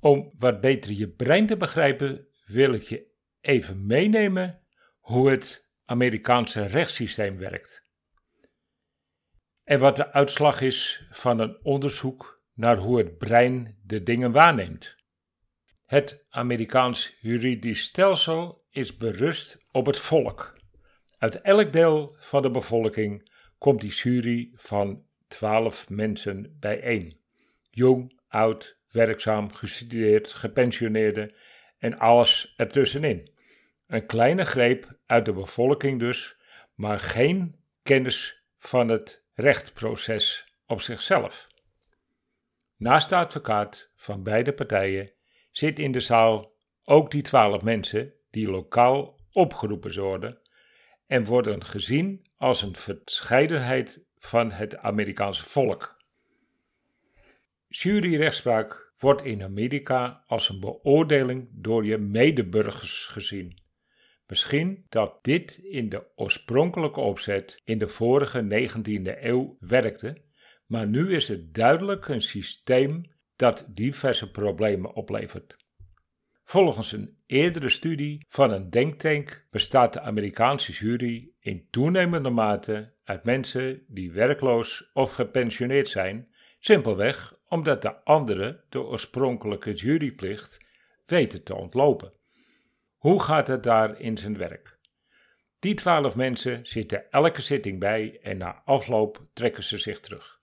Om wat beter je brein te begrijpen, wil ik je even meenemen hoe het Amerikaanse rechtssysteem werkt. En wat de uitslag is van een onderzoek naar hoe het brein de dingen waarneemt. Het Amerikaans juridisch stelsel is berust op het volk. Uit elk deel van de bevolking komt die jury van twaalf mensen bijeen. Jong, oud, werkzaam, gestudeerd, gepensioneerde en alles ertussenin. Een kleine greep uit de bevolking dus, maar geen kennis van het rechtproces op zichzelf. Naast de advocaat van beide partijen zit in de zaal ook die twaalf mensen die lokaal opgeroepen worden en worden gezien als een verscheidenheid van het Amerikaanse volk. Juryrechtspraak wordt in Amerika als een beoordeling door je medeburgers gezien. Misschien dat dit in de oorspronkelijke opzet in de vorige 19e eeuw werkte, maar nu is het duidelijk een systeem dat diverse problemen oplevert. Volgens een eerdere studie van een denktank bestaat de Amerikaanse jury in toenemende mate uit mensen die werkloos of gepensioneerd zijn, simpelweg omdat de anderen de oorspronkelijke juryplicht weten te ontlopen. Hoe gaat het daar in zijn werk? Die twaalf mensen zitten elke zitting bij en na afloop trekken ze zich terug.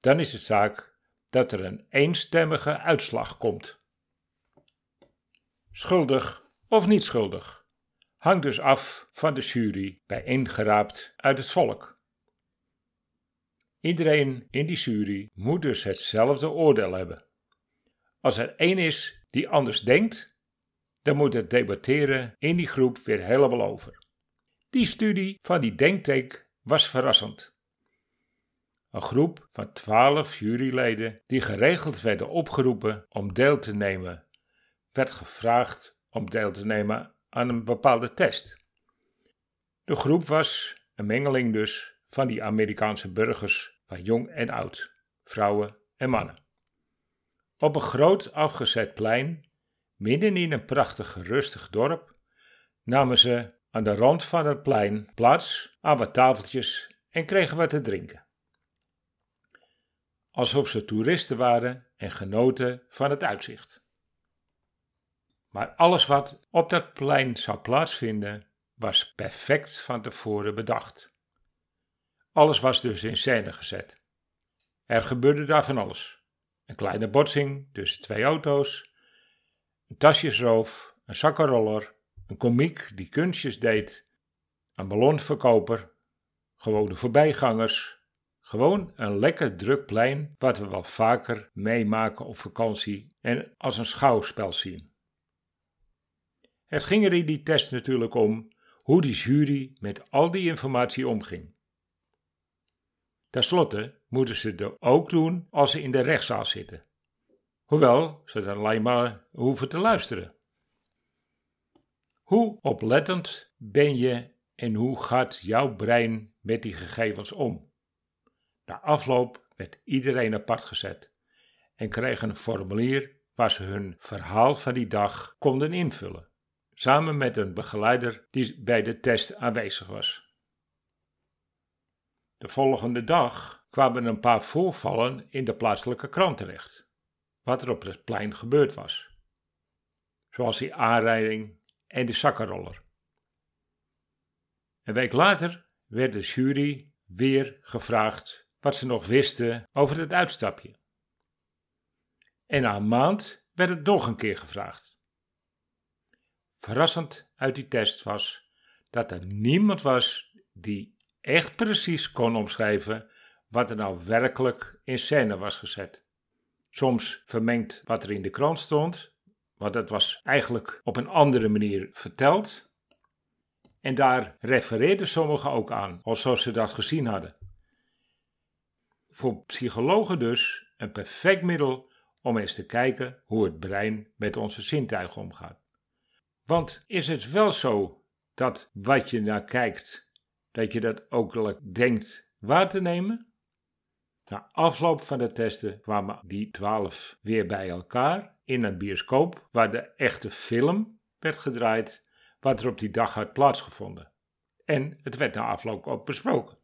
Dan is het zaak dat er een eenstemmige uitslag komt. Schuldig of niet schuldig, hangt dus af van de jury bijeengeraapt uit het volk. Iedereen in die jury moet dus hetzelfde oordeel hebben. Als er één is die anders denkt, dan moet het debatteren in die groep weer helemaal over. Die studie van die denktank was verrassend. Een groep van twaalf juryleden die geregeld werden opgeroepen om deel te nemen, werd gevraagd om deel te nemen aan een bepaalde test. De groep was een mengeling dus van die Amerikaanse burgers van jong en oud, vrouwen en mannen. Op een groot afgezet plein, midden in een prachtig rustig dorp, namen ze aan de rand van het plein plaats aan wat tafeltjes en kregen wat te drinken. Alsof ze toeristen waren en genoten van het uitzicht. Maar alles wat op dat plein zou plaatsvinden, was perfect van tevoren bedacht. Alles was dus in scène gezet. Er gebeurde daar van alles. Een kleine botsing tussen twee auto's, een tasjesroof, een zakkenroller, een komiek die kunstjes deed, een ballonverkoper, gewone voorbijgangers, gewoon een lekker druk plein wat we wel vaker meemaken op vakantie en als een schouwspel zien. Het ging er in die test natuurlijk om hoe die jury met al die informatie omging. Ten slotte moeten ze het ook doen als ze in de rechtszaal zitten. Hoewel ze dan alleen maar hoeven te luisteren. Hoe oplettend ben je en hoe gaat jouw brein met die gegevens om? Na afloop werd iedereen apart gezet en kregen een formulier waar ze hun verhaal van die dag konden invullen, samen met een begeleider die bij de test aanwezig was. De volgende dag kwamen een paar voorvallen in de plaatselijke krant terecht, wat er op het plein gebeurd was. Zoals die aanrijding en de zakkenroller. Een week later werd de jury weer gevraagd wat ze nog wisten over het uitstapje. En na een maand werd het nog een keer gevraagd. Verrassend uit die test was dat er niemand was die echt precies kon omschrijven wat er nou werkelijk in scène was gezet. Soms vermengd wat er in de krant stond, want het was eigenlijk op een andere manier verteld. En daar refereerden sommigen ook aan, alsof ze dat gezien hadden. Voor psychologen dus een perfect middel om eens te kijken hoe het brein met onze zintuigen omgaat. Want is het wel zo dat wat je naar kijkt dat je dat ook denkt waar te nemen? Na afloop van de testen kwamen die twaalf weer bij elkaar in een bioscoop waar de echte film werd gedraaid wat er op die dag had plaatsgevonden. En het werd na afloop ook besproken.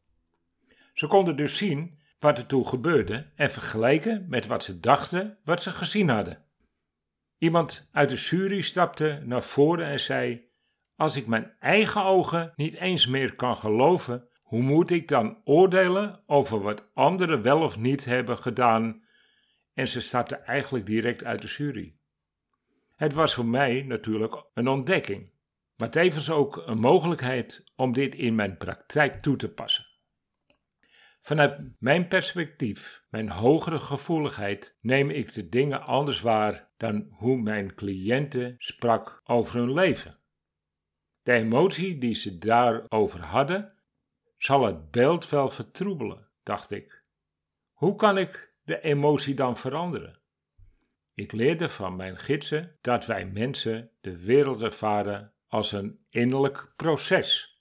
Ze konden dus zien wat er toen gebeurde en vergelijken met wat ze dachten wat ze gezien hadden. Iemand uit de jury stapte naar voren en zei: Als ik mijn eigen ogen niet eens meer kan geloven, hoe moet ik dan oordelen over wat anderen wel of niet hebben gedaan? En ze stapte eigenlijk direct uit de jury. Het was voor mij natuurlijk een ontdekking, maar tevens ook een mogelijkheid om dit in mijn praktijk toe te passen. Vanuit mijn perspectief, mijn hogere gevoeligheid, neem ik de dingen anders waar dan hoe mijn cliënten sprak over hun leven. De emotie die ze daarover hadden, zal het beeld wel vertroebelen, dacht ik. Hoe kan ik de emotie dan veranderen? Ik leerde van mijn gidsen dat wij mensen de wereld ervaren als een innerlijk proces.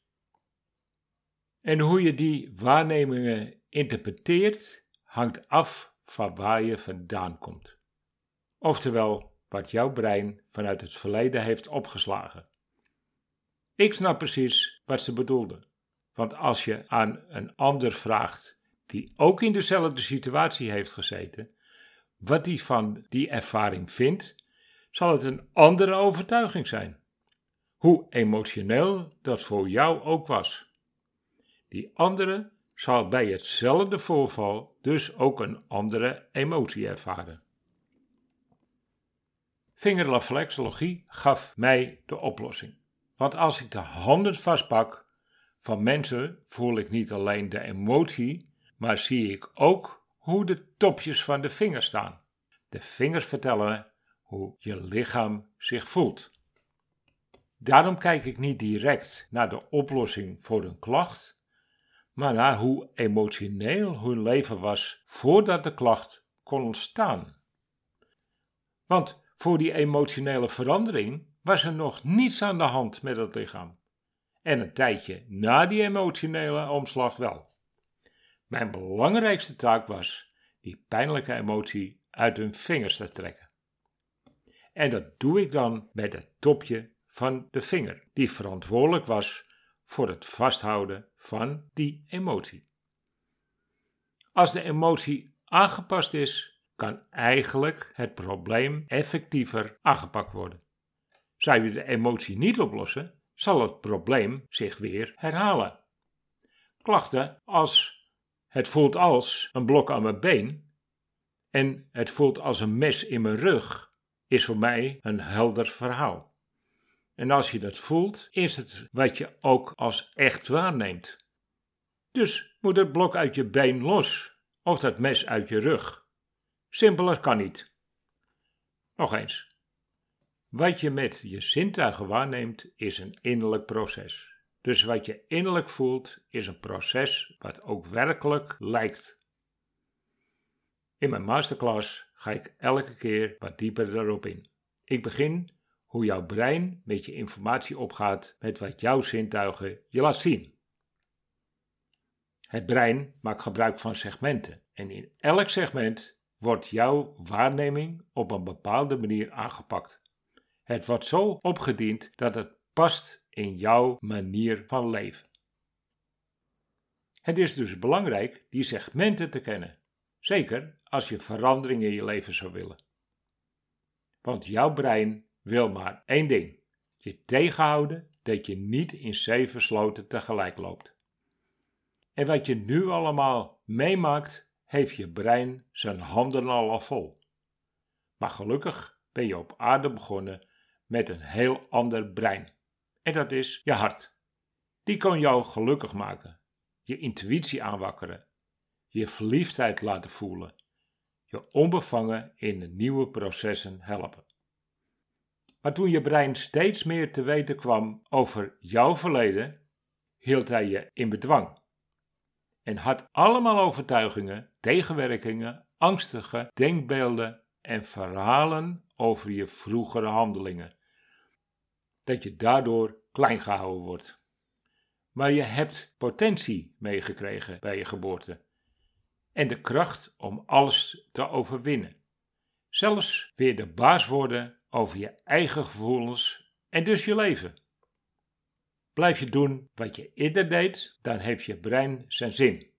En hoe je die waarnemingen interpreteert, hangt af van waar je vandaan komt. Oftewel, wat jouw brein vanuit het verleden heeft opgeslagen. Ik snap precies wat ze bedoelden. Want als je aan een ander vraagt die ook in dezelfde situatie heeft gezeten, wat hij van die ervaring vindt, zal het een andere overtuiging zijn. Hoe emotioneel dat voor jou ook was. Die andere zal bij hetzelfde voorval dus ook een andere emotie ervaren. Vingerreflexologie gaf mij de oplossing. Want als ik de handen vastpak van mensen, voel ik niet alleen de emotie, maar zie ik ook hoe de topjes van de vingers staan. De vingers vertellen hoe je lichaam zich voelt. Daarom kijk ik niet direct naar de oplossing voor een klacht, maar naar hoe emotioneel hun leven was voordat de klacht kon ontstaan. Want voor die emotionele verandering was er nog niets aan de hand met het lichaam. En een tijdje na die emotionele omslag wel. Mijn belangrijkste taak was die pijnlijke emotie uit hun vingers te trekken. En dat doe ik dan met het topje van de vinger, die verantwoordelijk was voor het vasthouden van die emotie. Als de emotie aangepast is, kan eigenlijk het probleem effectiever aangepakt worden. Zou je de emotie niet oplossen, zal het probleem zich weer herhalen. Klachten als het voelt als een blok aan mijn been en het voelt als een mes in mijn rug, is voor mij een helder verhaal. En als je dat voelt, is het wat je ook als echt waarneemt. Dus moet het blok uit je been los of dat mes uit je rug. Simpeler kan niet. Nog eens. Wat je met je zintuigen waarneemt is een innerlijk proces. Dus wat je innerlijk voelt is een proces wat ook werkelijk lijkt. In mijn masterclass ga ik elke keer wat dieper erop in. Ik begin hoe jouw brein met je informatie opgaat met wat jouw zintuigen je laat zien. Het brein maakt gebruik van segmenten en in elk segment wordt jouw waarneming op een bepaalde manier aangepakt. Het wordt zo opgediend dat het past in jouw manier van leven. Het is dus belangrijk die segmenten te kennen, zeker als je verandering in je leven zou willen. Want jouw brein wil maar één ding: je tegenhouden dat je niet in zeven sloten tegelijk loopt. En wat je nu allemaal meemaakt, heeft je brein zijn handen al vol. Maar gelukkig ben je op aarde begonnen met een heel ander brein. En dat is je hart. Die kan jou gelukkig maken, je intuïtie aanwakkeren, je verliefdheid laten voelen, je onbevangen in de nieuwe processen helpen. Maar toen je brein steeds meer te weten kwam over jouw verleden, hield hij je in bedwang. En had allemaal overtuigingen, tegenwerkingen, angstige denkbeelden en verhalen over je vroegere handelingen. Dat je daardoor klein gehouden wordt. Maar je hebt potentie meegekregen bij je geboorte. en de kracht om alles te overwinnen. Zelfs weer de baas worden over je eigen gevoelens en dus je leven. Blijf je doen wat je eerder deed, dan heeft je brein zijn zin.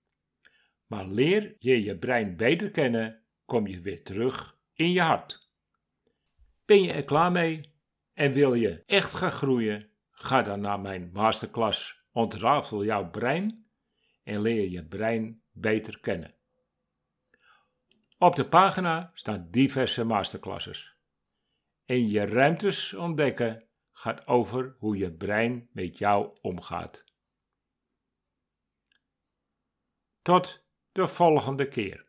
Maar leer je je brein beter kennen, kom je weer terug in je hart. Ben je er klaar mee en wil je echt gaan groeien? Ga dan naar mijn masterclass Ontrafel jouw brein en leer je brein beter kennen. Op de pagina staan diverse masterclasses. En je ruimtes ontdekken gaat over hoe je brein met jou omgaat. Tot de volgende keer.